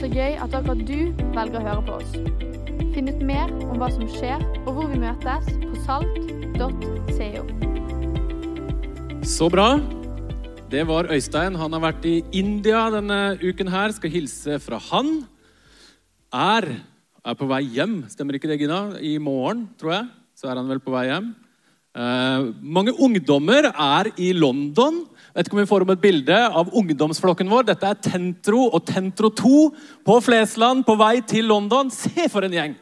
så gøy at akkurat du velger å høre på oss. Finn ut mer om hva som skjer og hvor vi møtes på salt.co. Så bra. Det var Øystein. Han har vært i India denne uken her. Skal hilse fra han. Er, er på vei hjem, stemmer ikke det, Gina? I morgen, tror jeg, så er han vel på vei hjem. Eh, mange ungdommer er i London. Vet ikke om vi får om et bilde av ungdomsflokken vår. Dette er Tentro og Tentro 2 på Flesland på vei til London. Se for en gjeng!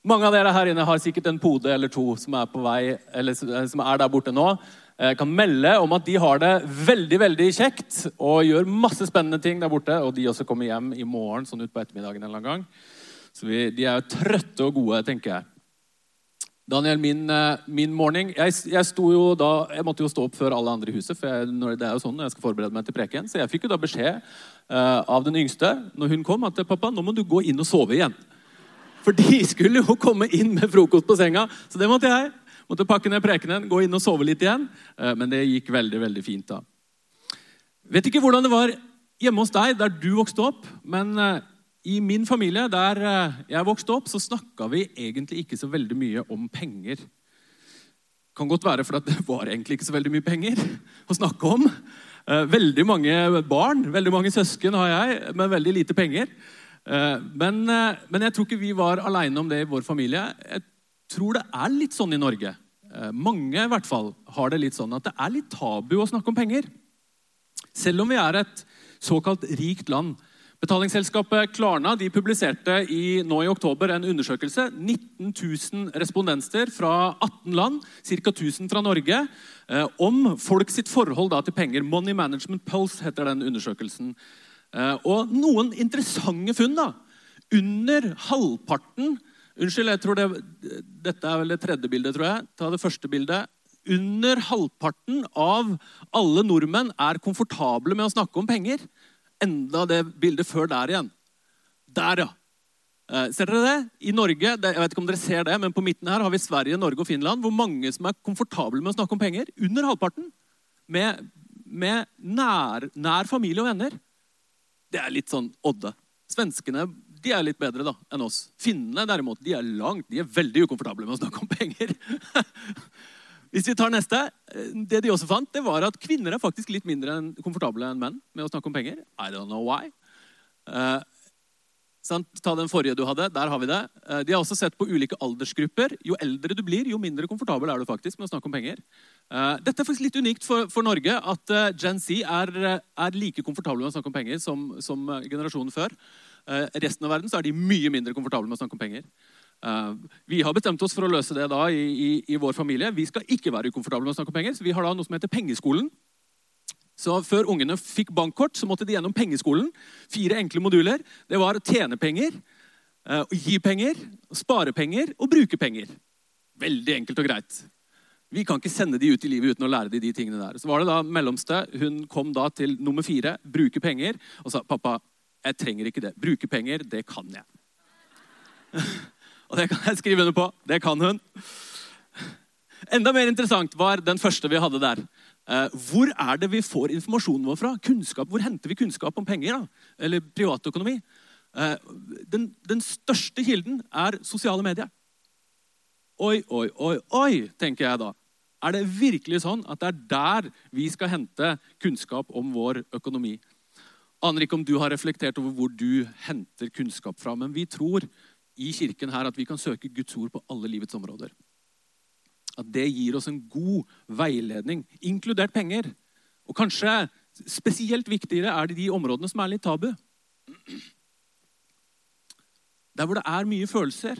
Mange av dere her inne har sikkert en pode eller to som er, på vei, eller som er der borte nå. Jeg kan melde om at de har det veldig veldig kjekt og gjør masse spennende ting der borte. Og de også kommer hjem i morgen sånn ut på ettermiddagen en eller annen gang. Så vi, de er jo trøtte og gode, tenker jeg. Daniel, min, eh, min morning jeg, jeg, jo da, jeg, måtte jo stå opp før alle andre i huset. for jeg, det er jo sånn når jeg skal forberede meg til preken, Så jeg fikk jo da beskjed uh, av den yngste når hun kom, at pappa, nå må du gå inn og sove igjen. For de skulle jo komme inn med frokost på senga. Så det måtte jeg. Måtte pakke ned prekenen, gå inn og sove litt igjen. Uh, men det gikk veldig, veldig fint da. Vet ikke hvordan det var hjemme hos deg der du vokste opp, men uh, i min familie, der eh, jeg vokste opp, så snakka vi egentlig ikke så veldig mye om penger. Kan godt være fordi det var egentlig ikke så veldig mye penger å snakke om. Eh, veldig mange barn, veldig mange søsken har jeg, med veldig lite penger. Eh, men, men jeg tror ikke vi var aleine om det i vår familie. Jeg tror det er litt sånn i Norge. Mange i hvert fall har det litt sånn at det er litt tabu å snakke om penger. Selv om vi er et såkalt rikt land, Betalingsselskapet Klarna de publiserte i, nå i oktober en undersøkelse. 19 000 respondenter fra 18 land, ca. 1000 fra Norge, eh, om folk sitt forhold da, til penger. Money Management Pulse heter den undersøkelsen. Eh, og noen interessante funn. da. Under halvparten Unnskyld, jeg tror det, dette er vel det tredje bildet. tror jeg. Ta det første bildet. Under halvparten av alle nordmenn er komfortable med å snakke om penger enda det bildet før der igjen. Der, ja. Eh, ser dere det? I Norge jeg vet ikke om dere ser det, men på midten her har vi Sverige, Norge og Finland. Hvor mange som er komfortable med å snakke om penger? Under halvparten. Med, med nær, nær, familie og venner. Det er litt sånn Odde. Svenskene de er litt bedre da, enn oss. Finnene derimot, de er langt, de er veldig ukomfortable med å snakke om penger. Hvis vi tar neste, eh, Det de også fant, det var at kvinner er faktisk litt mindre komfortable enn menn med å snakke om penger. I don't know why. Uh, Ta den forrige du hadde. Der har vi det. Eh, de har også sett på ulike aldersgrupper. Jo eldre du blir, jo mindre komfortabel er du faktisk med å snakke om penger. Eh, dette er faktisk litt unikt for, for Norge, at Gen Z er, er, like komfortable med å snakke om penger som, som generasjonen før. resten av verden er de mye mindre komfortable med å snakke om penger. Eh, vi har bestemt oss for å løse det da i, i, i, vår familie. Vi skal ikke være ukomfortable med å snakke om penger, så vi har da noe som heter Pengeskolen. Så Før ungene fikk bankkort, så måtte de gjennom Pengeskolen. Fire enkle moduler. Det var å tjene penger, uh, gi penger, spare penger og bruke penger. Veldig enkelt og greit. Vi kan ikke sende de ut i livet uten å lære de de tingene der. Så var det da mellomste. Hun kom da til nummer fire, bruke penger, og sa pappa, jeg trenger ikke det. Bruke penger, det kan jeg. Og det kan jeg skrive under på. Det kan hun. Enda mer interessant var den første vi hadde der. Eh, hvor er det vi får informasjonen vår fra? Kunnskap, Hvor henter vi kunnskap om penger? da? Eller privatøkonomi? Eh, den, den største kilden er sosiale medier. Oi, oi, oi, oi, tenker jeg da. Er det virkelig sånn at det er der vi skal hente kunnskap om vår økonomi? Aner ikke om du har reflektert over hvor du henter kunnskap fra, men vi tror i kirken her at vi kan søke Guds ord på alle livets områder. At det gir oss en god veiledning, inkludert penger. Og kanskje spesielt viktigere er det de områdene som er litt tabu. Der hvor det er mye følelser,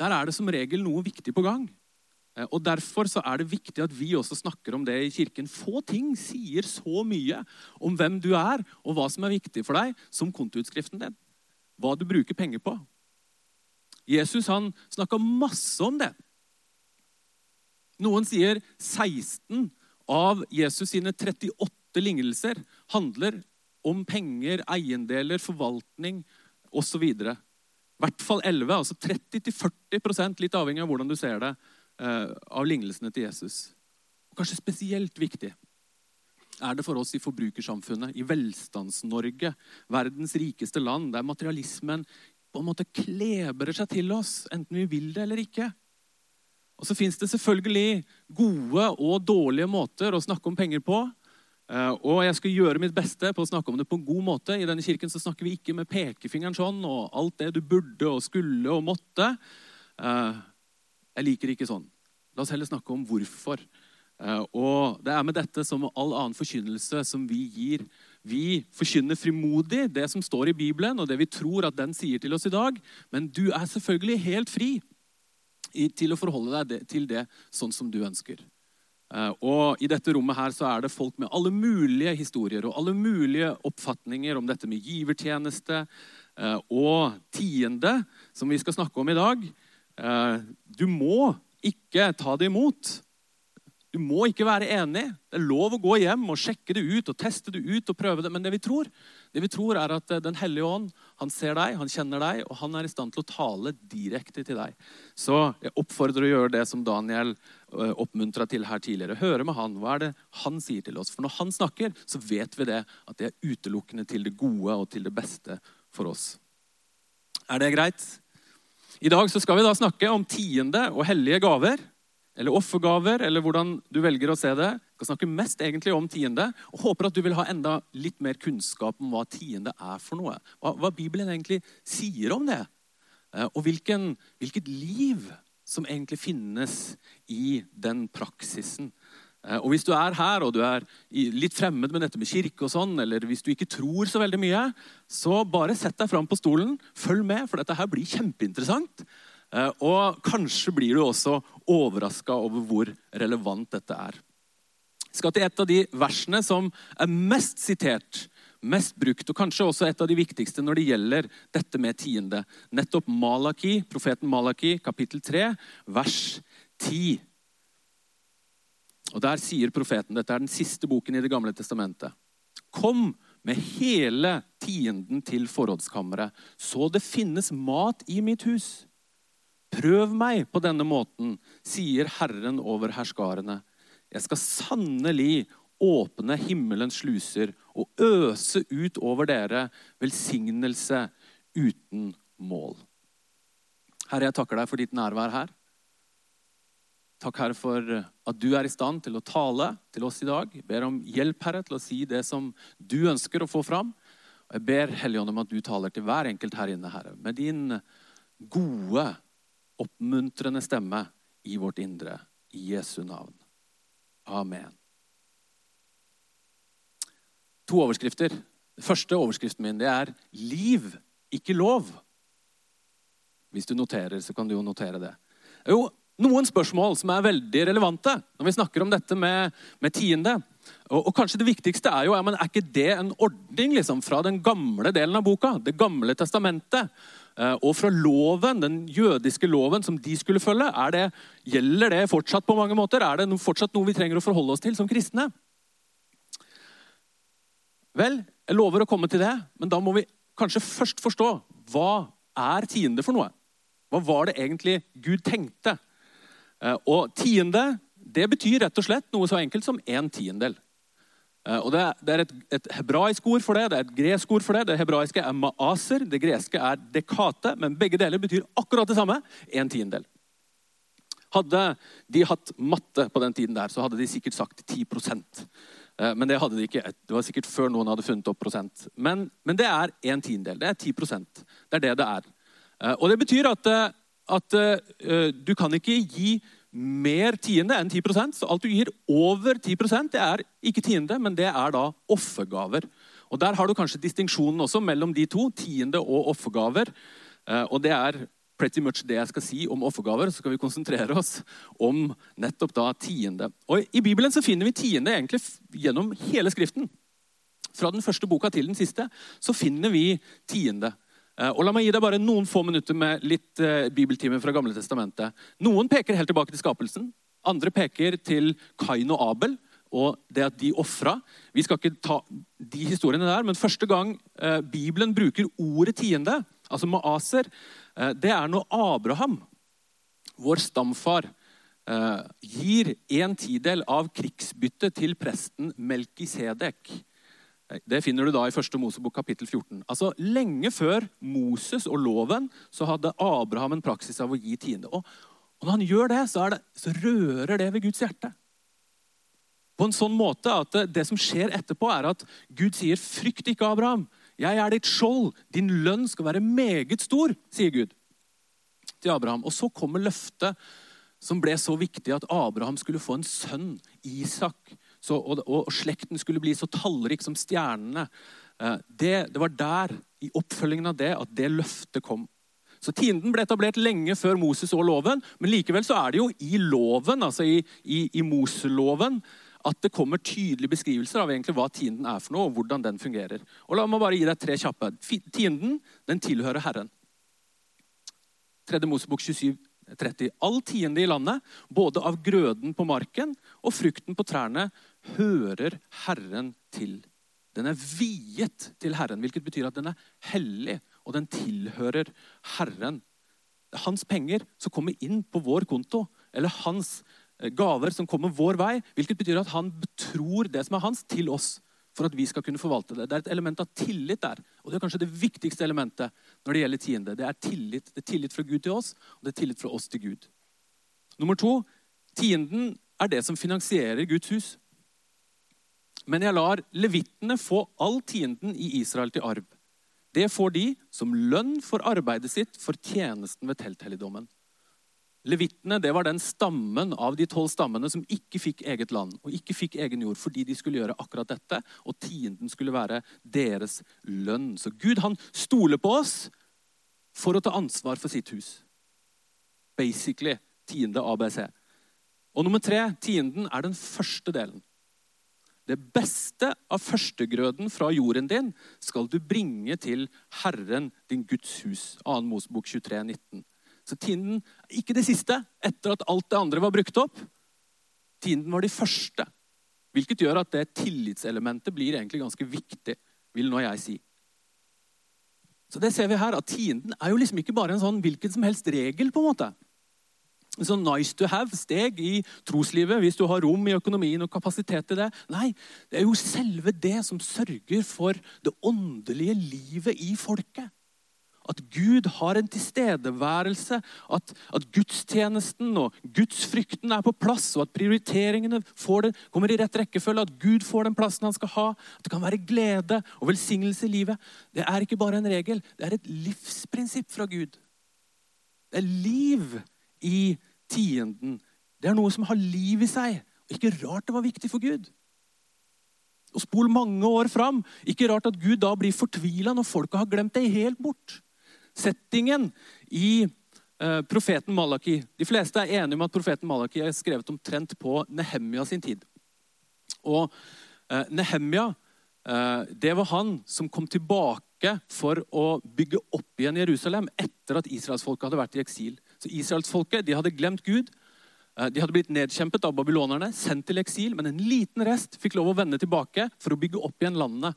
der er det som regel noe viktig på gang. Eh, og Derfor så er det viktig at vi også snakker om det i kirken. Få ting sier så mye om hvem du er, og hva som er viktig for deg, som kontoutskriften din hva du bruker penger på. Jesus han snakka masse om det. Noen sier 16 av Jesus sine 38 lignelser handler om penger, eiendeler, forvaltning osv. I hvert fall 11, altså 30-40 litt avhengig av hvordan du ser det, eh, av lignelsene til Jesus. Kanskje spesielt viktig er det for oss i forbrukersamfunnet, i Velstands-Norge, verdens rikeste land, der materialismen på en måte klebrer seg til oss, enten vi vil det eller ikke. Og så fins det selvfølgelig gode og dårlige måter å snakke om penger på. Eh, og jeg skal gjøre mitt beste på å snakke om det på en god måte. I denne kirken så snakker vi ikke med pekefingeren sånn og alt det du burde og skulle og måtte. Eh, jeg liker ikke sånn. La oss heller snakke om hvorfor. Eh, og det er med dette som med all annen forkynnelse som vi gir. Vi forkynner frimodig det som står i Bibelen, og det vi tror at den sier til oss i dag. Men du er selvfølgelig helt fri til å forholde deg til det sånn som du ønsker. Eh, og I dette rommet her så er det folk med alle mulige historier og alle mulige oppfatninger om dette med givertjeneste eh, og tiende, som vi skal snakke om i dag. Du må ikke ta det imot. Du må ikke være enig. Det er lov å gå hjem og sjekke det ut og teste det ut. og prøve det. Men det vi tror, det vi tror er at eh, Den hellige ånd han ser deg, han kjenner deg, og han er i stand til å tale direkte til deg. Så jeg oppfordrer å gjøre det som Daniel eh, oppmuntra til her tidligere. Høre med han. Hva er det han sier til oss? For når han snakker, så vet vi det, at det er utelukkende til det gode og til det beste for oss. Er det greit? I dag så skal vi da snakke om tiende og hellige gaver eller offergaver, eller hvordan du velger å se det. Jeg skal snakke mest egentlig om tiende, og håper at du vil ha enda litt mer kunnskap om hva tiende er for noe. Hva, hva Bibelen egentlig sier om det. Eh, og hvilken, hvilket liv som egentlig finnes i den praksisen. Eh, og Hvis du er her og du er litt fremmed med dette med kirke, og sånn, eller hvis du ikke tror så veldig mye, så bare sett deg fram på stolen. Følg med, for dette her blir kjempeinteressant. Eh, og kanskje blir du også overraska over hvor relevant dette er. Jeg skal til et av de versene som er mest sitert, mest brukt, og kanskje også et av de viktigste når det gjelder dette med tiende. Nettopp Malaki, profeten Malaki, kapittel 3, vers 10. Og Der sier profeten, dette er den siste boken i Det gamle testamentet, Kom med hele tienden til forrådskammeret, så det finnes mat i mitt hus. Prøv meg på denne måten, sier Herren over herskarene. Jeg skal sannelig åpne himmelens sluser og øse ut over dere velsignelse uten mål. Herre, jeg takker deg for ditt nærvær her. Takk, Herre, for at du er i stand til å tale til oss i dag. Jeg ber om hjelp, Herre, til å si det som du ønsker å få fram. Og jeg ber Helligånd om at du taler til hver enkelt her inne, Herre, med din gode oppmuntrende stemme i vårt indre. I Jesu navn. Amen. To overskrifter. Den første overskriften min det er 'Liv, ikke lov'. Hvis du noterer, så kan du jo notere det. Jo, noen spørsmål som er veldig relevante når vi snakker om dette med, med tiende. Og, og, kanskje det viktigste er jo, ja, men er ikke det en ordning liksom, fra den gamle delen av boka? Det gamle testamentet. Eh, og fra loven, den jødiske loven som de skulle følge, det, gjelder det fortsatt på mange måter? Er det fortsatt noe vi trenger å forholde oss til som kristne? Vel, jeg lover å komme til det, men da må vi kanskje først forstå hva er tiende for noe? Hva var det egentlig Gud tenkte? Eh, og tiende det betyr rett og slett noe så enkelt som en tiendedel. Eh, og Det, er et, et, hebraisk ord for det, det er et gresk ord for det. Det hebraiske er maaser, det greske er dekate. Men begge deler betyr akkurat det samme. En tiendedel. Hadde de hatt matte på den tiden, der, så hadde de sikkert sagt 10 eh, Men det hadde de ikke. Det var sikkert før noen hadde funnet opp prosent. Men, men det er en tiendedel. Det er 10% Det er det det er. Eh, og det betyr at, at du kan ikke gi mer tiende enn 10% Så alt du gir over 10 det er ikke tiende, men det er da offergaver. Og Der har du kanskje distinksjonen også mellom de to, tiende og offergaver. Eh, og det er pretty much det jeg skal si om offergaver. Så skal vi konsentrere oss om nettopp da tiende. Og I Bibelen så finner vi tiende egentlig gjennom hele Skriften. Fra den første boka til den siste så finner vi tiende. Eh, og La meg gi deg bare noen få minutter med litt uh, bibeltime fra Gamle testamentet. Noen peker helt tilbake til skapelsen. Andre peker til Kain og Abel og det at de ofra. Vi skal ikke ta de historiene der, men første gang uh, Bibelen bruker ordet tiende, altså maaser, det er når Abraham, vår stamfar, eh, gir en tidel av krigsbyttet til presten Melkisedek. Det finner du da i 1. Mosebok kapittel 14. Altså, Lenge før Moses og loven så hadde Abraham en praksis av å gi tiende. Og, og når han gjør det så, det, så rører det ved Guds hjerte. På en sånn måte at det, det som skjer etterpå, er at Gud sier, 'Frykt ikke, Abraham. Jeg er ditt skjold. Din lønn skal være meget stor', sier Gud til Abraham. Og så kommer løftet som ble så viktig at Abraham skulle få en sønn, Isak. Så, og, og, slekten skulle bli så tallrik som stjernene. Eh, det, det, var der, i oppfølgingen av det, at det løftet kom. Så Tienden ble etablert lenge før Moses og loven, men likevel så er det jo i loven, altså i, i, i Moseloven, at det kommer tydelige beskrivelser av egentlig hva tienden er for noe, og hvordan den fungerer. Og La meg bare gi deg tre kjappe. Tienden den tilhører Herren. 3. Mosebok 27, 30. All tiende i landet, både av grøden på marken og frukten på trærne, hører Herren til. Den er viet til Herren, hvilket betyr at den er hellig, og den tilhører Herren. Er hans penger som kommer inn på vår konto, eller hans Eh, gaver som kommer vår vei, hvilket betyr at han betror det som er hans, til oss. For at vi skal kunne forvalte det. Det er et element av tillit der. Og det er kanskje det viktigste elementet når det gjelder tiende. Det er tillit. Det er tillit fra Gud til oss, og det er tillit fra oss til Gud. Nummer to tienden er det som finansierer Guds hus. Men jeg lar levittene få all tienden i Israel til arv. Det får de som lønn for arbeidet sitt for tjenesten ved telthelligdommen. Levittene det var den stammen av de tolv stammene som ikke fikk eget land og ikke fikk egen jord fordi de skulle gjøre akkurat dette, og tienden skulle være deres lønn. Så Gud han stoler på oss for å ta ansvar for sitt hus. Basically tiende ABC. Og nummer tre, tienden er den første delen. Det beste av førstegrøden fra jorden din skal du bringe til Herren, din Guds hus. 2. Mosebok 23, 19. Så tienden ikke det siste, etter at alt det andre var brukt opp. Tienden var de første. Hvilket gjør at det tillitselementet blir egentlig ganske viktig, vil nå jeg si. Så det ser vi her, at Tienden er jo liksom ikke bare en sånn hvilken som helst regel. på en måte. Sånn nice to have-steg i troslivet hvis du har rom i økonomien og kapasitet til det. Nei, det er jo selve det som sørger for det åndelige livet i folket. At Gud har en tilstedeværelse, at, at gudstjenesten og gudsfrykten er på plass, og at prioriteringene det, kommer i rett rekkefølge, at Gud får den plassen han skal ha. At det kan være glede og velsignelse i livet. Det er ikke bare en regel, det er et livsprinsipp fra Gud. Det er liv i tienden. Det er noe som har liv i seg. Ikke rart det var viktig for Gud. Og Spol mange år fram. Ikke rart at Gud da blir fortvila når folket har glemt det helt bort settingen i eh, profeten Malaki. De fleste er enige om at profeten Malaki er skrevet omtrent på Nehemia sin tid. Og eh, Nehemia eh, det var han som kom tilbake for å bygge opp igjen Jerusalem etter at israelsfolket hadde vært i eksil. Så Israelsfolket de hadde glemt Gud. Eh, de hadde blitt nedkjempet av babylonerne, sendt til eksil, men en liten rest fikk lov å vende tilbake for å bygge opp igjen landene.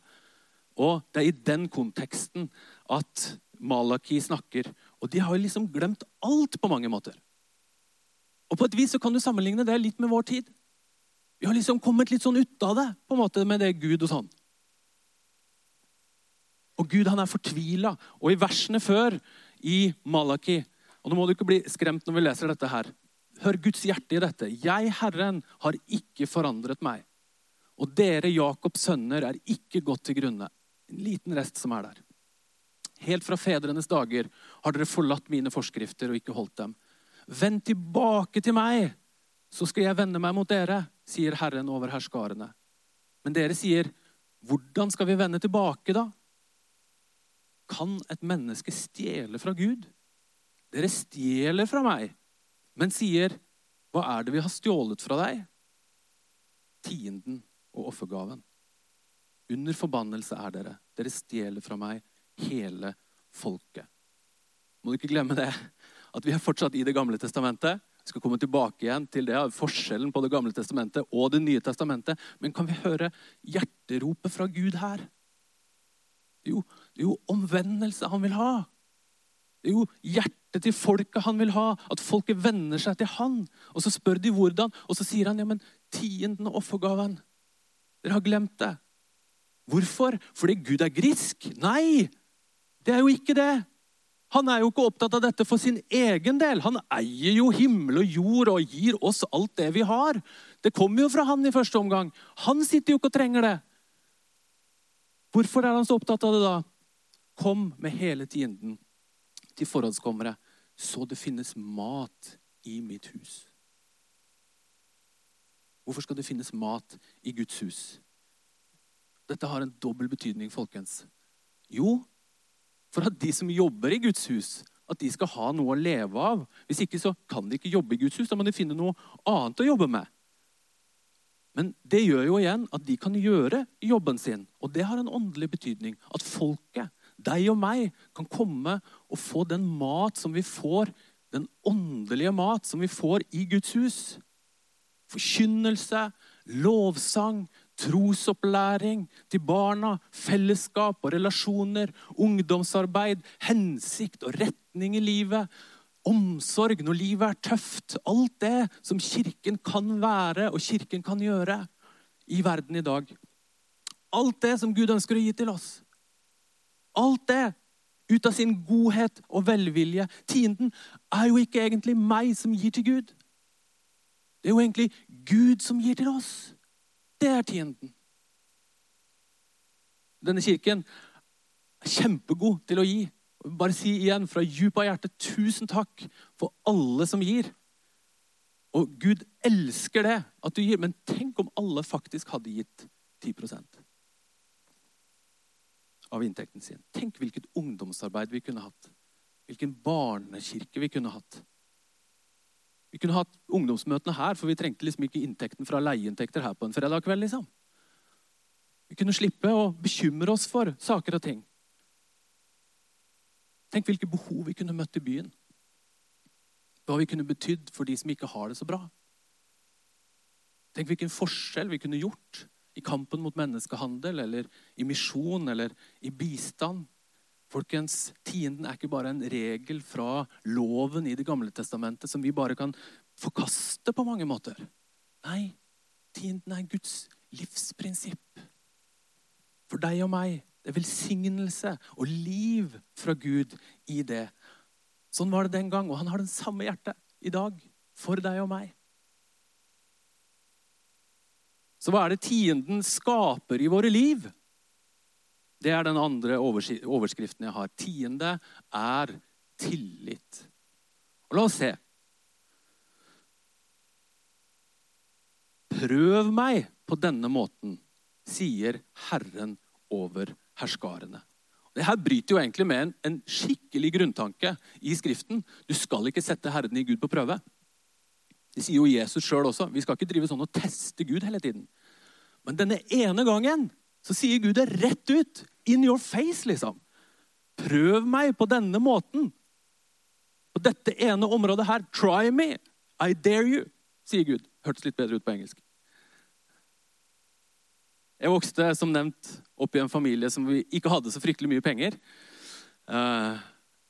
Og Det er i den konteksten at Malaki snakker. Og de har liksom glemt alt på mange måter. Og på et vis så kan du sammenligne det litt med vår tid. Vi har liksom kommet litt sånn ut av det på en måte med det Gud og sånn. Og Gud han er fortvila. Og i versene før i Malaki Og nå må du ikke bli skremt når vi leser dette her. Hør Guds hjerte i dette. Jeg, Herren, har ikke forandret meg. Og dere, Jakobs sønner, er ikke gått til grunne. En liten rest som er der. Helt fra fedrenes dager har dere forlatt mine forskrifter og ikke holdt dem. Vend tilbake til meg, så skal jeg vende meg mot dere, sier Herren over herskarene. Men dere sier, hvordan skal vi vende tilbake, da? Kan et menneske stjele fra Gud? Dere stjeler fra meg, men sier, hva er det vi har stjålet fra deg? Tienden og offergaven. Under forbannelse er dere. Dere stjeler fra meg hele folket. Må du ikke glemme det, at vi er fortsatt i Det gamle testamentet. Vi skal komme tilbake igjen til det, forskjellen på Det gamle testamentet og Det nye testamentet. Men kan vi høre hjerteropet fra Gud her? Er jo, det er jo omvendelse han vil ha. Jo hjertet til folket han vil ha. At folket venner seg til han. Og så spør de hvordan, og så sier han ja, men tienden og offergaven. Dere har glemt det. Hvorfor? Fordi Gud er grisk? Nei, det er jo ikke det. Han er jo ikke opptatt av dette for sin egen del. Han eier jo himmel og jord og gir oss alt det vi har. Det kommer jo fra han i første omgang. Han sitter jo ikke og trenger det. Hvorfor er han så opptatt av det da? Kom med hele tienden til forhåndskommere, så det finnes mat i mitt hus. Hvorfor skal det finnes mat i Guds hus? Dette har en dobbel betydning, folkens. Jo, for at de som jobber i Guds hus, at de skal ha noe å leve av. Hvis ikke så kan de ikke jobbe i Guds hus. Da må de finne noe annet å jobbe med. Men det gjør jo igjen at de kan gjøre jobben sin. Og det har en åndelig betydning. At folket, deg og meg, kan komme og få den mat som vi får, den åndelige mat som vi får i Guds hus. Forkynnelse, lovsang, trosopplæring til barna, fellesskap og relasjoner, ungdomsarbeid, hensikt og retning i livet, omsorg når livet er tøft. Alt det som Kirken kan være og Kirken kan gjøre i verden i dag. Alt det som Gud ønsker å gi til oss. Alt det ut av sin godhet og velvilje. Tienden er jo ikke egentlig meg som gir til Gud. Det er jo egentlig Gud som gir til oss. Det er tienden. Denne kirken er kjempegod til å gi. Bare si igjen fra djupet av hjertet tusen takk for alle som gir. Og Gud elsker det at du gir, men tenk om alle faktisk hadde gitt 10 av inntekten sin. Tenk hvilket ungdomsarbeid vi kunne hatt. Hvilken barnekirke vi kunne hatt. Vi kunne hatt ungdomsmøtene her, for vi trengte liksom ikke inntekten fra leieinntekter her på en fredag kveld. liksom. Vi kunne slippe å bekymre oss for saker og ting. Tenk hvilke behov vi kunne møtt i byen. Hva vi kunne betydd for de som ikke har det så bra. Tenk hvilken forskjell vi kunne gjort i kampen mot menneskehandel, eller i misjon eller i bistand. Folkens, Tienden er ikke bare en regel fra loven i Det gamle testamentet som vi bare kan forkaste på mange måter. Nei, tienden er Guds livsprinsipp. For deg og meg. Det er velsignelse og liv fra Gud i det. Sånn var det den gang, og han har den samme hjertet i dag for deg og meg. Så hva er det tienden skaper i våre liv? Det er den andre overskriften jeg har. Tiende er tillit. Og la oss se. Prøv meg på denne måten, sier Herren over herskarene. Det her bryter jo egentlig med en, en, skikkelig grunntanke i Skriften. Du skal ikke sette Herren i Gud på prøve. Det sier jo Jesus sjøl også. Vi skal ikke drive sånn og teste Gud hele tiden. Men denne ene gangen så sier Gud det rett ut. In your face, liksom. Prøv meg på denne måten. På dette ene området her. Try me. I dare you, sier Gud. Hørtes litt bedre ut på engelsk. Jeg vokste som nevnt opp i en familie som vi ikke hadde så fryktelig mye penger. Eh,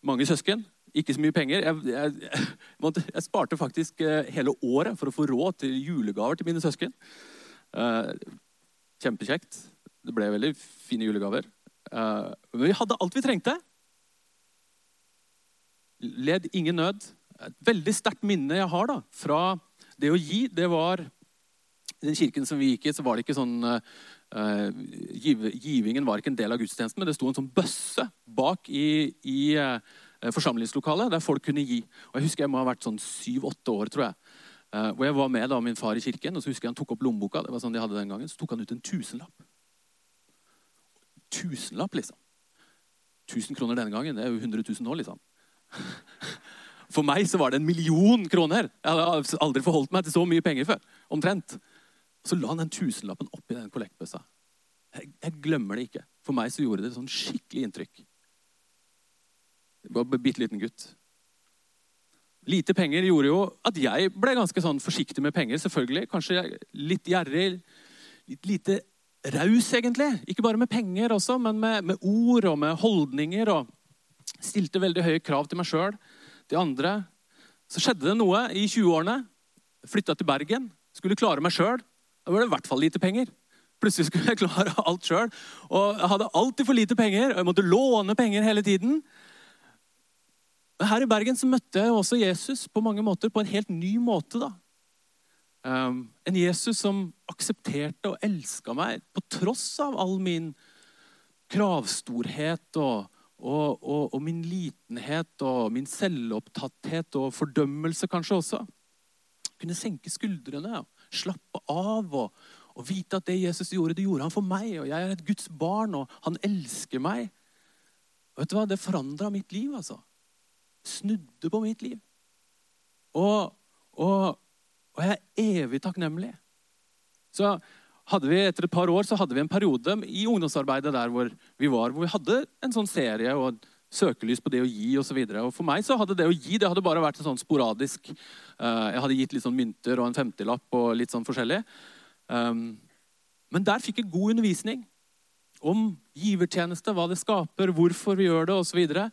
mange søsken, ikke så mye penger. Jeg, jeg, jeg, sparte faktisk eh, hele året for å få råd til julegaver til mine søsken. Uh, kjempekjekt. Det ble veldig fine julegaver. Uh, men vi hadde alt vi trengte. Led ingen nød. Et veldig sterkt minne jeg har da, fra det å gi, det var I den kirken som vi gikk i, så var det ikke sånn uh, giv, Givingen var ikke en del av gudstjenesten, men det sto en sånn bøsse bak i, i uh, forsamlingslokalet der folk kunne gi. Og Jeg husker jeg må ha vært sånn syv-åtte år, tror jeg. Og hvor jeg var med da min far i kirken, og så husker jeg han tok opp lommeboka. det var sånn de hadde den gangen, Så tok han ut en tusenlapp tusenlapp, liksom. 1000 kroner denne gangen, det er jo 100 000 nå, liksom. For meg så var det en million kroner. Jeg hadde aldri forholdt meg til så mye penger før. omtrent. Så la han den tusenlappen oppi den kollektbøssa. Jeg, jeg, glemmer det ikke. For meg så gjorde det sånn skikkelig inntrykk. Var en bitte liten gutt. Lite penger gjorde jo at jeg ble ganske sånn forsiktig med penger. selvfølgelig. Kanskje litt gjerrig, litt lite raus, egentlig. Ikke bare med penger også, men med, med, ord og med holdninger. og Stilte veldig høye krav til meg sjøl, til andre. Så skjedde det noe i 20-årene. Flytta til Bergen. Skulle klare meg sjøl. Da var det i hvert fall lite penger. Plutselig skulle jeg klare alt sjøl. Og jeg hadde alltid for lite penger, og jeg måtte låne penger hele tiden. Men her i Bergen så møtte jeg også Jesus på mange måter, på en helt ny måte. da. Um, en Jesus som aksepterte og elska meg på tross av all min kravstorhet og, og, og, og, min litenhet og min selvopptatthet og fordømmelse kanskje også. Kunne senke skuldrene og slappe av og, og vite at det Jesus gjorde, det gjorde han for meg. Og jeg er et Guds barn, og han elsker meg. Og vet du hva? Det forandra mitt liv, altså. Snudde på mitt liv. Og, og og jeg er evig takknemlig. Så hadde vi, Etter et par år så hadde vi en periode i ungdomsarbeidet der hvor vi var, hvor vi hadde en sånn serie og søkelys på det å gi osv. For meg så hadde det å gi det hadde bare vært sånn sporadisk. Eh, jeg hadde gitt litt sånn mynter og en femtilapp og litt sånn forskjellig. Um, men der fikk jeg god undervisning om givertjeneste, hva det skaper, hvorfor vi gjør det osv. Og, så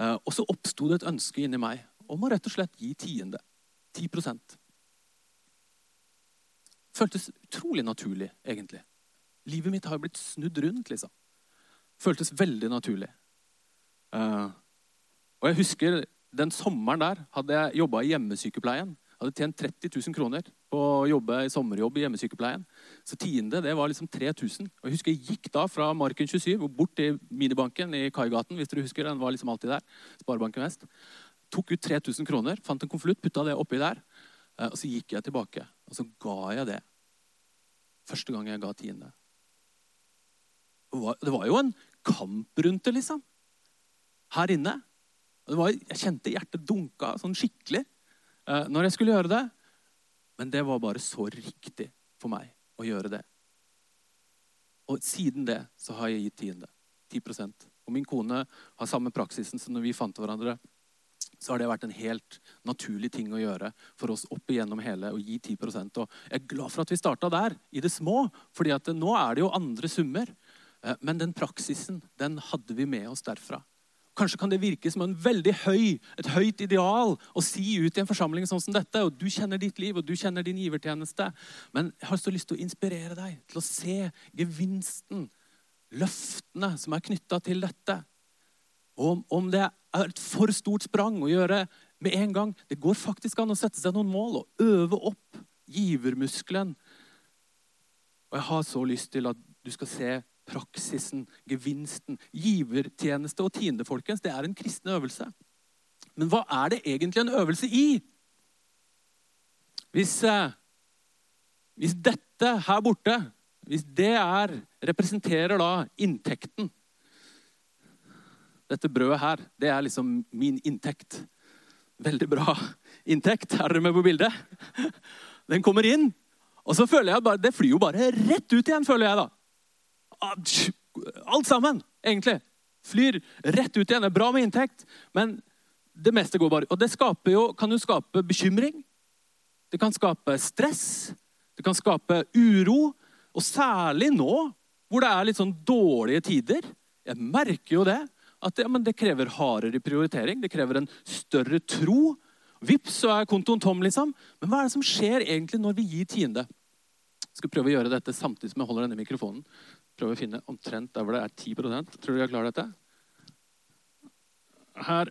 og så oppsto det et ønske inni meg om å rett og slett gi tiende. 10 føltes utrolig naturlig, egentlig. Livet mitt har blitt snudd rundt, liksom. Føltes veldig naturlig. Uh, og jeg husker den sommeren der hadde jeg jobba i hjemmesykepleien. Hadde tjent 30 000 kroner på å jobbe i sommerjobb i hjemmesykepleien. Så tiende det var liksom 3000. Og jeg husker jeg gikk da fra Marken 27 og bort til minibanken i Kaigaten. hvis dere husker, den var liksom alltid der, Sparebanken Vest. Tok ut 3000 kroner, fant en konvolutt, putta det oppi der. Uh, og så gikk jeg tilbake, og så ga jeg det første gang jeg ga tiende. Det var jo en kamp rundt det, liksom. Her inne. Var, jeg kjente hjertet dunka sånn skikkelig når jeg skulle gjøre det. Men det var bare så riktig for meg å gjøre det. Og siden det så har jeg gitt tiende. 10% Og min kone har samme praksisen som når vi fant hverandre så har det vært en helt naturlig ting å gjøre for oss opp igjennom hele å gi 10% Og Jeg er glad for at vi starta der, i det små, fordi at nå er det jo andre summer. Eh, men den praksisen den hadde vi med oss derfra. Kanskje kan det virke som en veldig høy, et høyt ideal å si ut i en forsamling sånn som dette. og Du kjenner ditt liv, og du kjenner din givertjeneste. Men jeg har så lyst til å inspirere deg til å se gevinsten, løftene som er knytta til dette. Og om det er et for stort sprang å gjøre med en gang Det går faktisk an å sette seg noen mål og øve opp givermuskelen. Og jeg har så lyst til at du skal se praksisen, gevinsten. Givertjeneste og tiende, folkens, det er en kristen øvelse. Men hva er det egentlig en øvelse i? Hvis, eh, hvis dette her borte, hvis det er, representerer da inntekten dette brødet her, det er liksom min inntekt. Veldig bra inntekt. Er dere med på bildet? Den kommer inn, og så føler jeg bare Det flyr jo bare rett ut igjen, føler jeg da. Alt sammen, egentlig. Flyr rett ut igjen. Det er bra med inntekt, men det meste går bare Og det jo, kan jo skape bekymring. Det kan skape stress. Det kan skape uro. Og særlig nå, hvor det er litt sånn dårlige tider. Jeg merker jo det at ja, det krever hardere prioritering. Det krever en større tro. Vips, så er kontoen tom, liksom. Men hva er det som skjer egentlig når vi gir tiende? Skal prøve å gjøre dette samtidig som jeg holder denne mikrofonen. Prøve å finne omtrent der hvor det er 10% Tror du jeg klarer dette? Her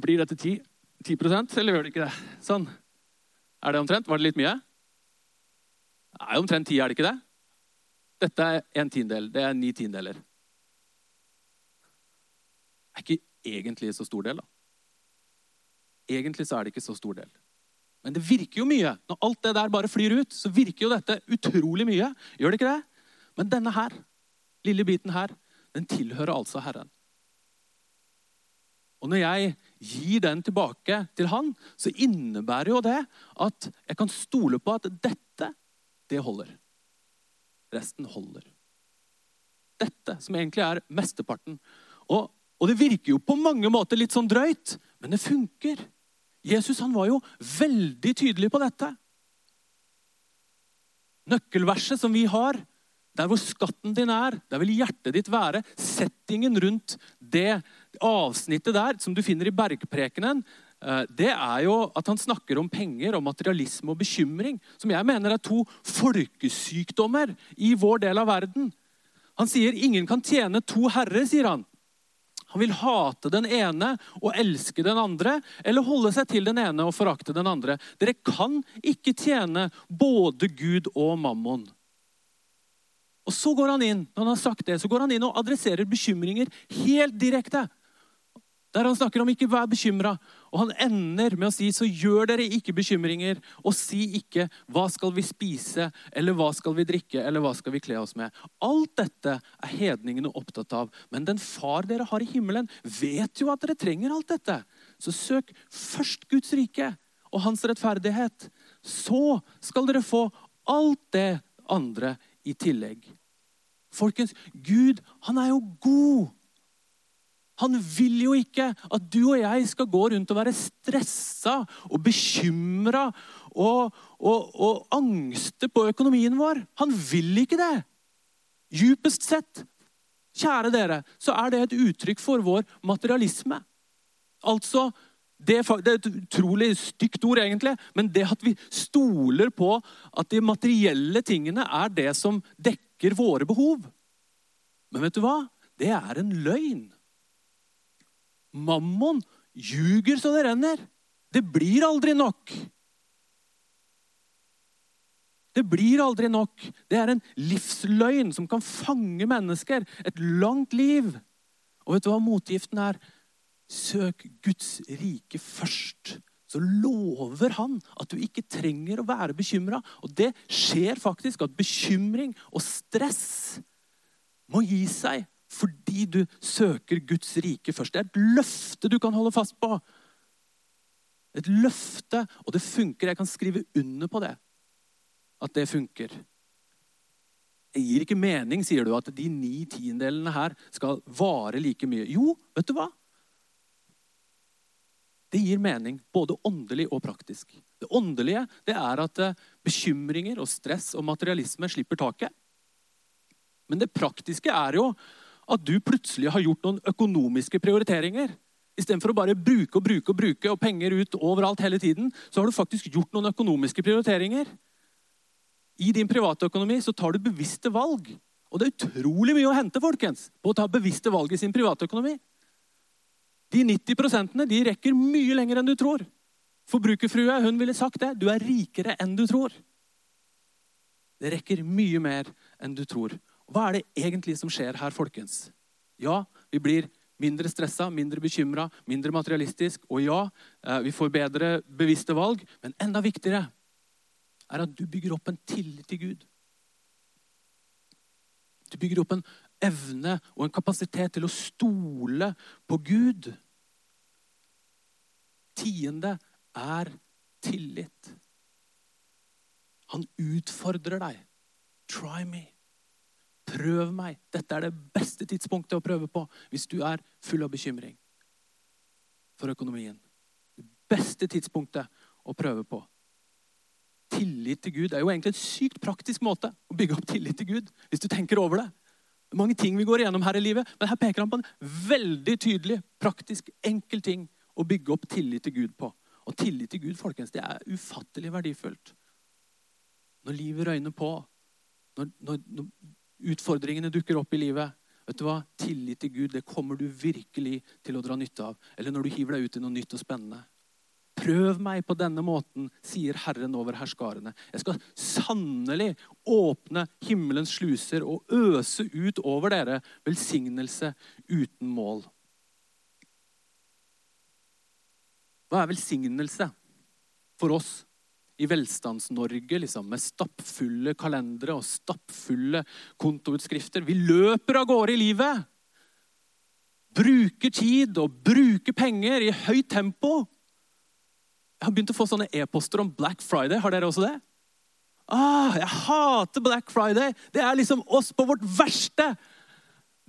blir dette 10, 10% eller gjør det ikke det? Sånn. Er det omtrent? Var det litt mye? Det er omtrent 10, er det ikke det? Dette er en tiendedel. Det er ni tiendedeler er ikke egentlig så stor del. da. Egentlig så er det ikke så stor del. Men det virker jo mye. Når alt det der bare flyr ut, så virker jo dette utrolig mye. Gjør det ikke det? Men denne her, lille biten her, den tilhører altså Herren. Og når jeg gir den tilbake til han, så innebærer jo det at jeg kan stole på at dette, det holder. Resten holder. Dette, som egentlig er mesteparten. Og og det virker jo på mange måter litt sånn drøyt, men det funker. Jesus han var jo veldig tydelig på dette. Nøkkelverset som vi har, der hvor skatten din er, der vil hjertet ditt være. Settingen rundt det, avsnittet der, som du finner i Bergprekenen, eh, det er jo at han snakker om penger og materialisme og bekymring, som jeg mener er to folkesykdommer i vår del av verden. Han sier ingen kan tjene to herrer, sier han. Han vil hate den ene og elske den andre, eller holde seg til den ene og forakte den andre. Dere kan ikke tjene både Gud og mammon. Og så går han inn når han har sagt det, så går han inn og adresserer bekymringer helt direkte. Der han snakker om ikke vær bekymra. Og han ender med å si så gjør dere ikke bekymringer. Og si ikke hva skal vi spise, eller hva skal vi drikke, eller hva skal vi kle oss med. Alt dette er hedningene opptatt av. Men den far dere har i himmelen, vet jo at dere trenger alt dette. Så søk først Guds rike og hans rettferdighet. Så skal dere få alt det andre i tillegg. Folkens, Gud, han er jo god. Han vil jo ikke at du og jeg skal gå rundt og være stressa og bekymra og, og, og angste på økonomien vår. Han vil ikke det. Djupest sett, kjære dere, så er det et uttrykk for vår materialisme. Altså, det, det er et utrolig stygt ord, egentlig, men det at vi stoler på at de materielle tingene er det som dekker våre behov. Men vet du hva? Det er en løgn. Mammon ljuger så det renner. Det blir aldri nok. Det blir aldri nok. Det er en livsløgn som kan fange mennesker et langt liv. Og vet du hva motgiften er? Søk Guds rike først. Så lover han at du ikke trenger å være bekymra. Og det skjer faktisk at bekymring og stress må gi seg fordi du søker Guds rike først. Det er et løfte du kan holde fast på. Et løfte, og det funker. Jeg kan skrive under på det. At det funker. Det gir ikke mening, sier du, at de ni tiendelene her skal vare like mye. Jo, vet du hva? Det gir mening, både åndelig og praktisk. Det åndelige det er at eh, bekymringer og stress og materialisme slipper taket. Men det praktiske er jo at du plutselig har gjort noen økonomiske prioriteringer. Istedenfor å bare bruke og bruke og bruke og penger ut overalt hele tiden, så har du faktisk gjort noen økonomiske prioriteringer. I din privatøkonomi så tar du bevisste valg. Og det er utrolig mye å hente folkens, på å ta bevisste valg i sin privatøkonomi. De 90% de rekker mye lenger enn du tror. Forbrukerfrue hun ville sagt det. Du er rikere enn du tror. Det rekker mye mer enn du tror. Hva er det egentlig som skjer her, folkens? Ja, vi blir mindre stressa, mindre bekymra, mindre materialistisk. Og ja, eh, vi får bedre bevisste valg. Men enda viktigere er at du bygger opp en tillit til Gud. Du bygger opp en evne og en kapasitet til å stole på Gud. Tiende er tillit. Han utfordrer deg. Try me. Prøv meg. Dette er det beste tidspunktet å prøve på hvis du er full av bekymring for økonomien. Det beste tidspunktet å prøve på. Tillit til Gud er jo egentlig et sykt praktisk måte å bygge opp tillit til Gud. hvis du tenker over det. Det er mange ting vi går igjennom her i livet, men her peker han på en veldig tydelig, praktisk, enkel ting å bygge opp tillit til Gud på. Og tillit til Gud folkens, det er ufattelig verdifullt. Når livet røyner på, når, når, når utfordringene dukker opp i livet, vet du hva? tillit til Gud det kommer du virkelig til å dra nytte av. Eller når du hiver deg ut i noe nytt og spennende. Prøv meg på denne måten, sier Herren over herskarene. Jeg skal sannelig åpne himmelens sluser og øse ut over dere velsignelse uten mål. Hva er velsignelse for oss i Velstands-Norge liksom, med stappfulle kalendere og stappfulle kontoutskrifter. Vi løper av gårde i livet. Bruker tid og bruker penger i høyt tempo. Jeg har begynt å få sånne e-poster om Black Friday. Har dere også det? Ah, jeg hater Black Friday! Det er liksom oss på vårt verste!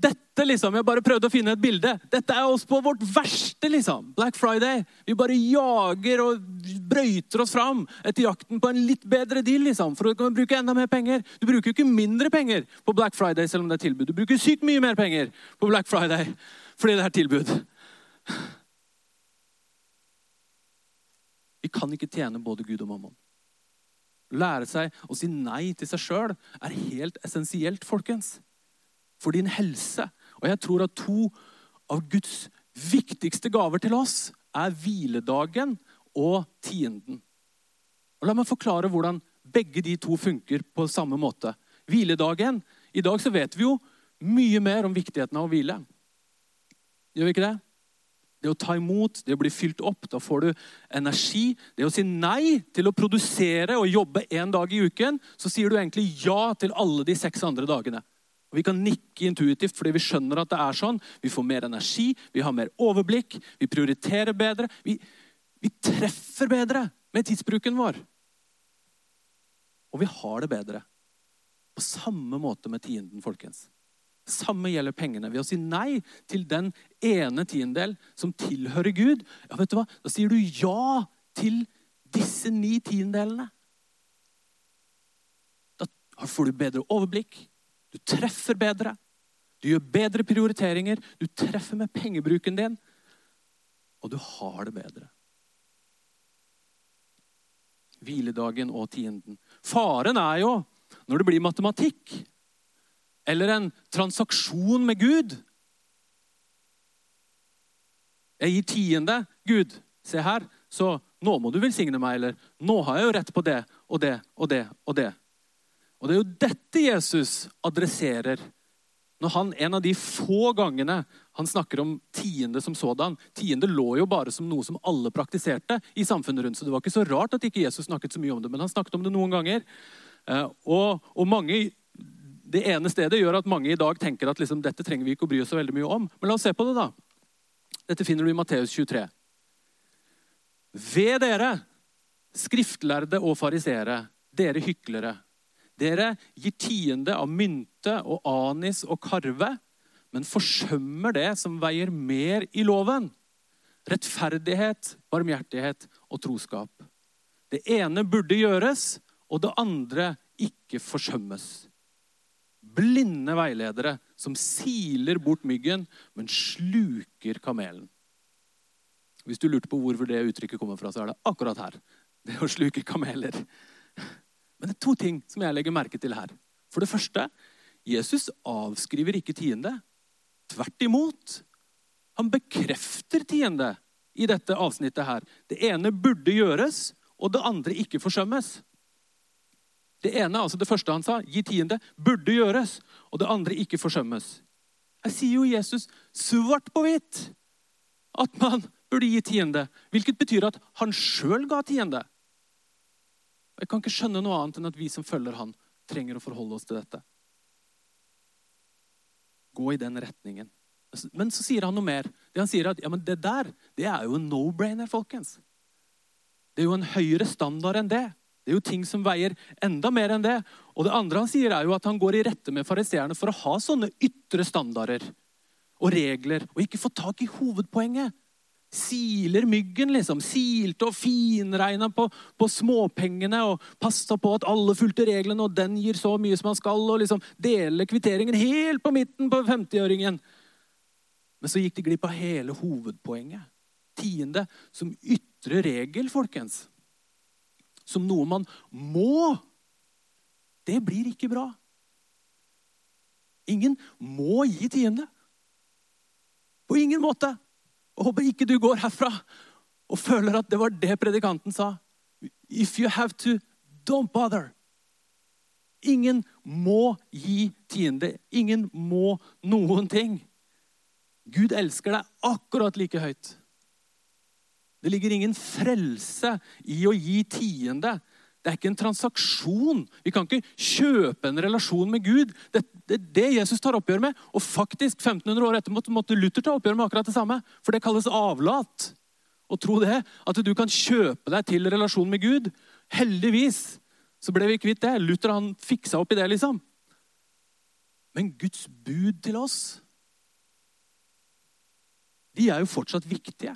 Dette liksom, Jeg bare prøvde å finne et bilde. Dette er oss på vårt verste. liksom. Black Friday. Vi bare jager og brøyter oss fram etter jakten på en litt bedre deal. liksom, For du kan bruke enda mer penger. Du bruker jo ikke mindre penger på Black Friday selv om det er tilbud. Du bruker sykt mye mer penger på Black Friday fordi det er tilbud. Vi kan ikke tjene både Gud og mammon. Lære seg å si nei til seg sjøl er helt essensielt, folkens. For din helse. Og jeg tror at to av Guds viktigste gaver til oss er hviledagen og tienden. Og La meg forklare hvordan begge de to funker på samme måte. Hviledagen I dag så vet vi jo mye mer om viktigheten av å hvile. Gjør vi ikke det? Det å ta imot, det å bli fylt opp, da får du energi. Det å si nei til å produsere og jobbe én dag i uken, så sier du egentlig ja til alle de seks andre dagene. Og Vi kan nikke intuitivt fordi vi skjønner at det er sånn. Vi får mer energi, vi har mer overblikk, vi prioriterer bedre. Vi, vi treffer bedre med tidsbruken vår. Og vi har det bedre. På samme måte med tienden, folkens. Samme gjelder pengene. Ved å si nei til den ene tiendedel som tilhører Gud, ja, vet du hva? da sier du ja til disse ni tiendelene. Da får du bedre overblikk, du treffer bedre, du gjør bedre prioriteringer, du treffer med pengebruken din, og du har det bedre. Hviledagen og tienden. Faren er jo når det blir matematikk eller en transaksjon med Gud. Jeg gir tiende. Gud, se her, så nå må du velsigne meg. Eller nå har jeg jo rett på det og det og det og det. Og det er jo dette Jesus adresserer når han en av de få gangene han snakker om tiende som sådan. Tiende lå jo bare som noe som alle praktiserte i samfunnet rundt. Så det var ikke så rart at ikke Jesus snakket så mye om det, men han snakket om det noen ganger. Eh, og, og mange det ene stedet gjør at mange i dag tenker at liksom, dette trenger vi ikke å bry oss så veldig mye om. Men la oss se på det, da. Dette finner du i Matteus 23. Ved dere, skriftlærde og farisere, dere hyklere. Dere gir tiende av mynte og anis og karve, men forsømmer det som veier mer i loven. Rettferdighet, barmhjertighet og troskap. Det ene burde gjøres, og det andre ikke forsømmes blinde veiledere som siler bort myggen, men sluker kamelen. Hvis du lurte på hvorfor det uttrykket kommer fra, så er det akkurat her. Det å sluke kameler. Men det er to ting som jeg legger merke til her. For det første, Jesus avskriver ikke tiende. Tvert imot. Han bekrefter tiende i dette avsnittet her. Det ene burde gjøres, og det andre ikke forsømmes. Det ene, altså det første han sa, gi tiende, burde gjøres. Og det andre ikke forsømmes. Jeg sier jo Jesus svart på hvitt at man burde gi tiende. Hvilket betyr at han sjøl ga tiende. Jeg kan ikke skjønne noe annet enn at vi som følger han, trenger å forholde oss til dette. Gå i den retningen. Men så sier han noe mer. Det han sier at, ja, men det der det er jo en no-brainer, folkens. Det er jo en høyere standard enn det. Det er jo ting som veier enda mer enn det. Og det andre han sier, er jo at han går i rette med fariseerne for å ha sånne ytre standarder og regler, og ikke få tak i hovedpoenget. Siler myggen, liksom. Silte og finregna på, på småpengene og passa på at alle fulgte reglene, og den gir så mye som han skal, og liksom dele kvitteringen helt på midten på 50-åringen. Men så gikk de glipp av hele hovedpoenget. Tiende som ytre regel, folkens som noe man må, det blir ikke bra. Ingen må gi tiende. På ingen måte. Og håper ikke du går herfra og føler at det var det predikanten sa. If you have to, don't bother. Ingen må gi tiende. Ingen må noen ting. Gud elsker deg akkurat like høyt. Det ligger ingen frelse i å gi tiende. Det er ikke en transaksjon. Vi kan ikke kjøpe en relasjon med Gud. Det er det, Jesus tar oppgjør med. Og faktisk 1500 år etter måtte Luther ta oppgjør med akkurat det samme. For det kalles avlat. Og tro det, at du kan kjøpe deg til relasjon med Gud. Heldigvis så ble vi kvitt det. Luther han fiksa opp i det, liksom. Men Guds bud til oss, de er jo fortsatt viktige.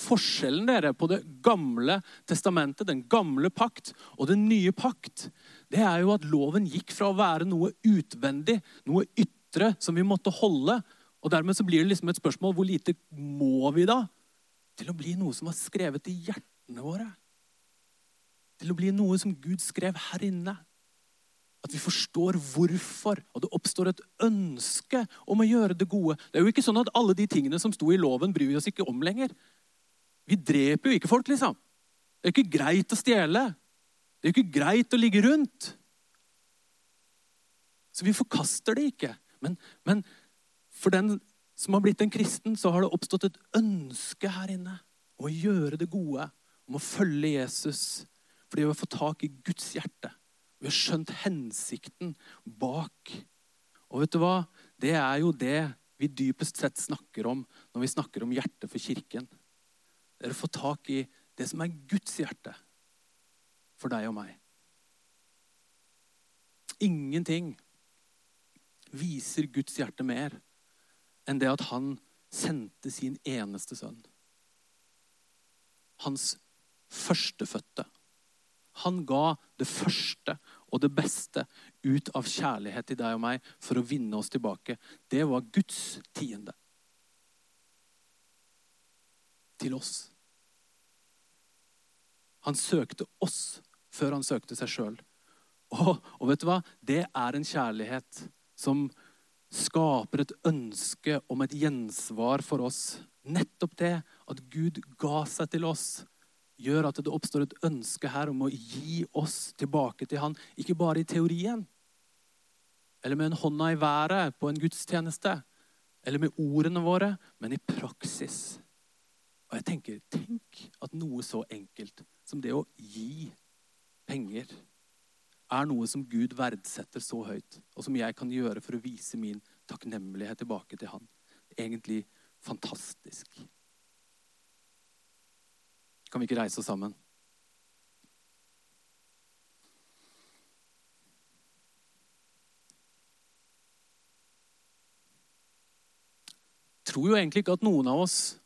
Forskjellen dere på det gamle testamentet, den gamle pakt, og den nye pakt, det er jo at loven gikk fra å være noe utvendig, noe ytre som vi måtte holde, Og dermed så blir det liksom et spørsmål hvor lite må vi da til å bli noe som var skrevet i hjertene våre? Til å bli noe som Gud skrev her inne. At vi forstår hvorfor, og det oppstår et ønske om å gjøre det gode. Det er jo ikke sånn at alle de tingene som sto i loven, bryr vi oss ikke om lenger. Vi dreper jo ikke folk, liksom. Det er ikke greit å stjele. Det er ikke greit å ligge rundt. Så vi forkaster det ikke. Men, men for den som har blitt en kristen, så har det oppstått et ønske her inne om å gjøre det gode, om å følge Jesus. Fordi vi har fått tak i Guds hjerte. Vi har skjønt hensikten bak. Og vet du hva? Det er jo det vi dypest sett snakker om når vi snakker om hjertet for kirken. Det er å få tak i det som er Guds hjerte for deg og meg. Ingenting viser Guds hjerte mer enn det at han sendte sin eneste sønn. Hans førstefødte. Han ga det første og det beste ut av kjærlighet til deg og meg for å vinne oss tilbake. Det var Guds tiende. Til oss. Han søkte oss før han søkte seg sjøl. Og, og, vet du hva? Det er en kjærlighet som skaper et ønske om et gjensvar for oss. Nettopp det at Gud ga seg til oss, gjør at det oppstår et ønske her om å gi oss tilbake til Han. Ikke bare i teorien, eller med en hånda i været på en gudstjeneste, eller med ordene våre, men i praksis. Og jeg tenker, Tenk at noe så enkelt som det å gi penger er noe som Gud verdsetter så høyt, og som jeg kan gjøre for å vise min takknemlighet tilbake til Han. Egentlig fantastisk. Kan vi ikke reise oss sammen? Tror jo egentlig ikke at noen av oss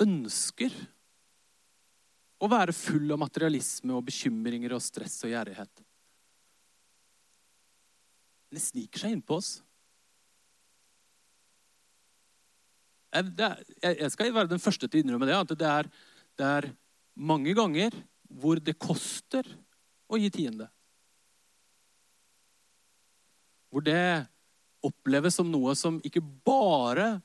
ønsker å være full av materialisme og bekymringer og stress og gjerrighet. Det sniker seg innpå oss. Jeg skal være den første til å innrømme det. At det er, det er mange ganger hvor det koster å gi tiende. Hvor det oppleves som noe som ikke bare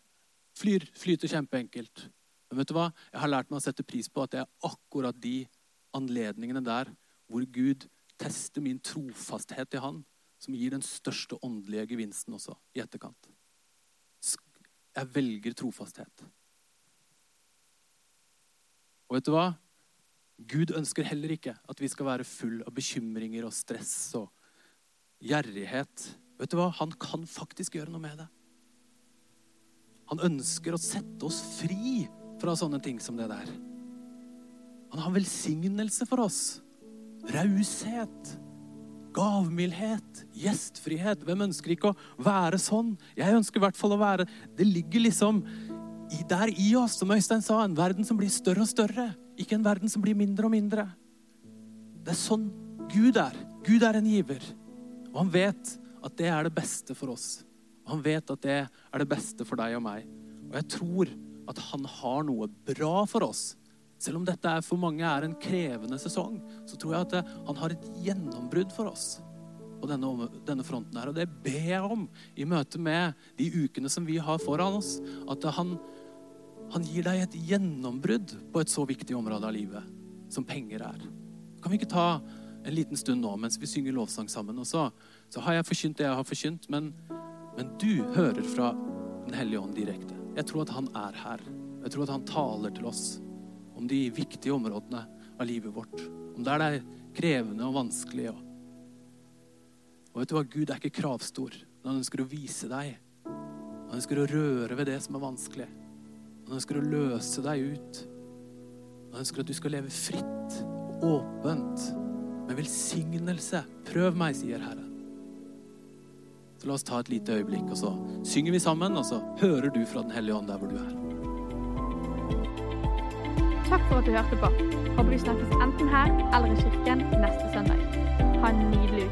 flyr, flyter kjempeenkelt, men vet du hva? Jeg har lært meg å sette pris på at det er akkurat de anledningene der hvor Gud tester min trofasthet til Han, som gir den største åndelige gevinsten også i etterkant. Jeg velger trofasthet. Og vet du hva? Gud ønsker heller ikke at vi skal være full av bekymringer og stress og gjerrighet. Vet du hva? Han kan faktisk gjøre noe med det. Han ønsker å sette oss fri fra sånne ting som det der. Han har velsignelse for oss. Raushet, gavmildhet, gjestfrihet. Hvem ønsker ikke å være sånn? Jeg ønsker i hvert fall å være Det ligger liksom der i oss, som Øystein sa, en verden som blir større og større. Ikke en verden som blir mindre og mindre. Det er sånn Gud er. Gud er en giver. Og han vet at det er det beste for oss. Og han vet at det er det beste for deg og meg. Og jeg tror at han har noe bra for oss. Selv om dette for mange er en krevende sesong, så tror jeg at han har et gjennombrudd for oss på denne, denne fronten her. Og det ber jeg om i møte med de ukene som vi har foran oss. At han, han gir deg et gjennombrudd på et så viktig område av livet som penger er. Kan vi ikke ta en liten stund nå mens vi synger lovsang sammen? Og så, så har jeg forkynt det jeg har forkynt, men, men du hører fra Den hellige ånd direkte. Jeg tror at han er her. Jeg tror at han taler til oss om de viktige områdene av livet vårt. Om der det er krevende og vanskelig. Og, vet du hva? Gud er ikke kravstor. Han ønsker å vise deg. Han ønsker å røre ved det som er vanskelig. Han ønsker å løse deg ut. Han ønsker at du skal leve fritt og åpent med velsignelse. Prøv meg, sier Herren. Så la oss ta et lite øyeblikk, og så synger vi sammen, og så hører du fra Den hellige ånd der hvor du er. Takk for at du hørte på. Håper vi snakkes enten her eller i kirken neste søndag. Ha en nydelig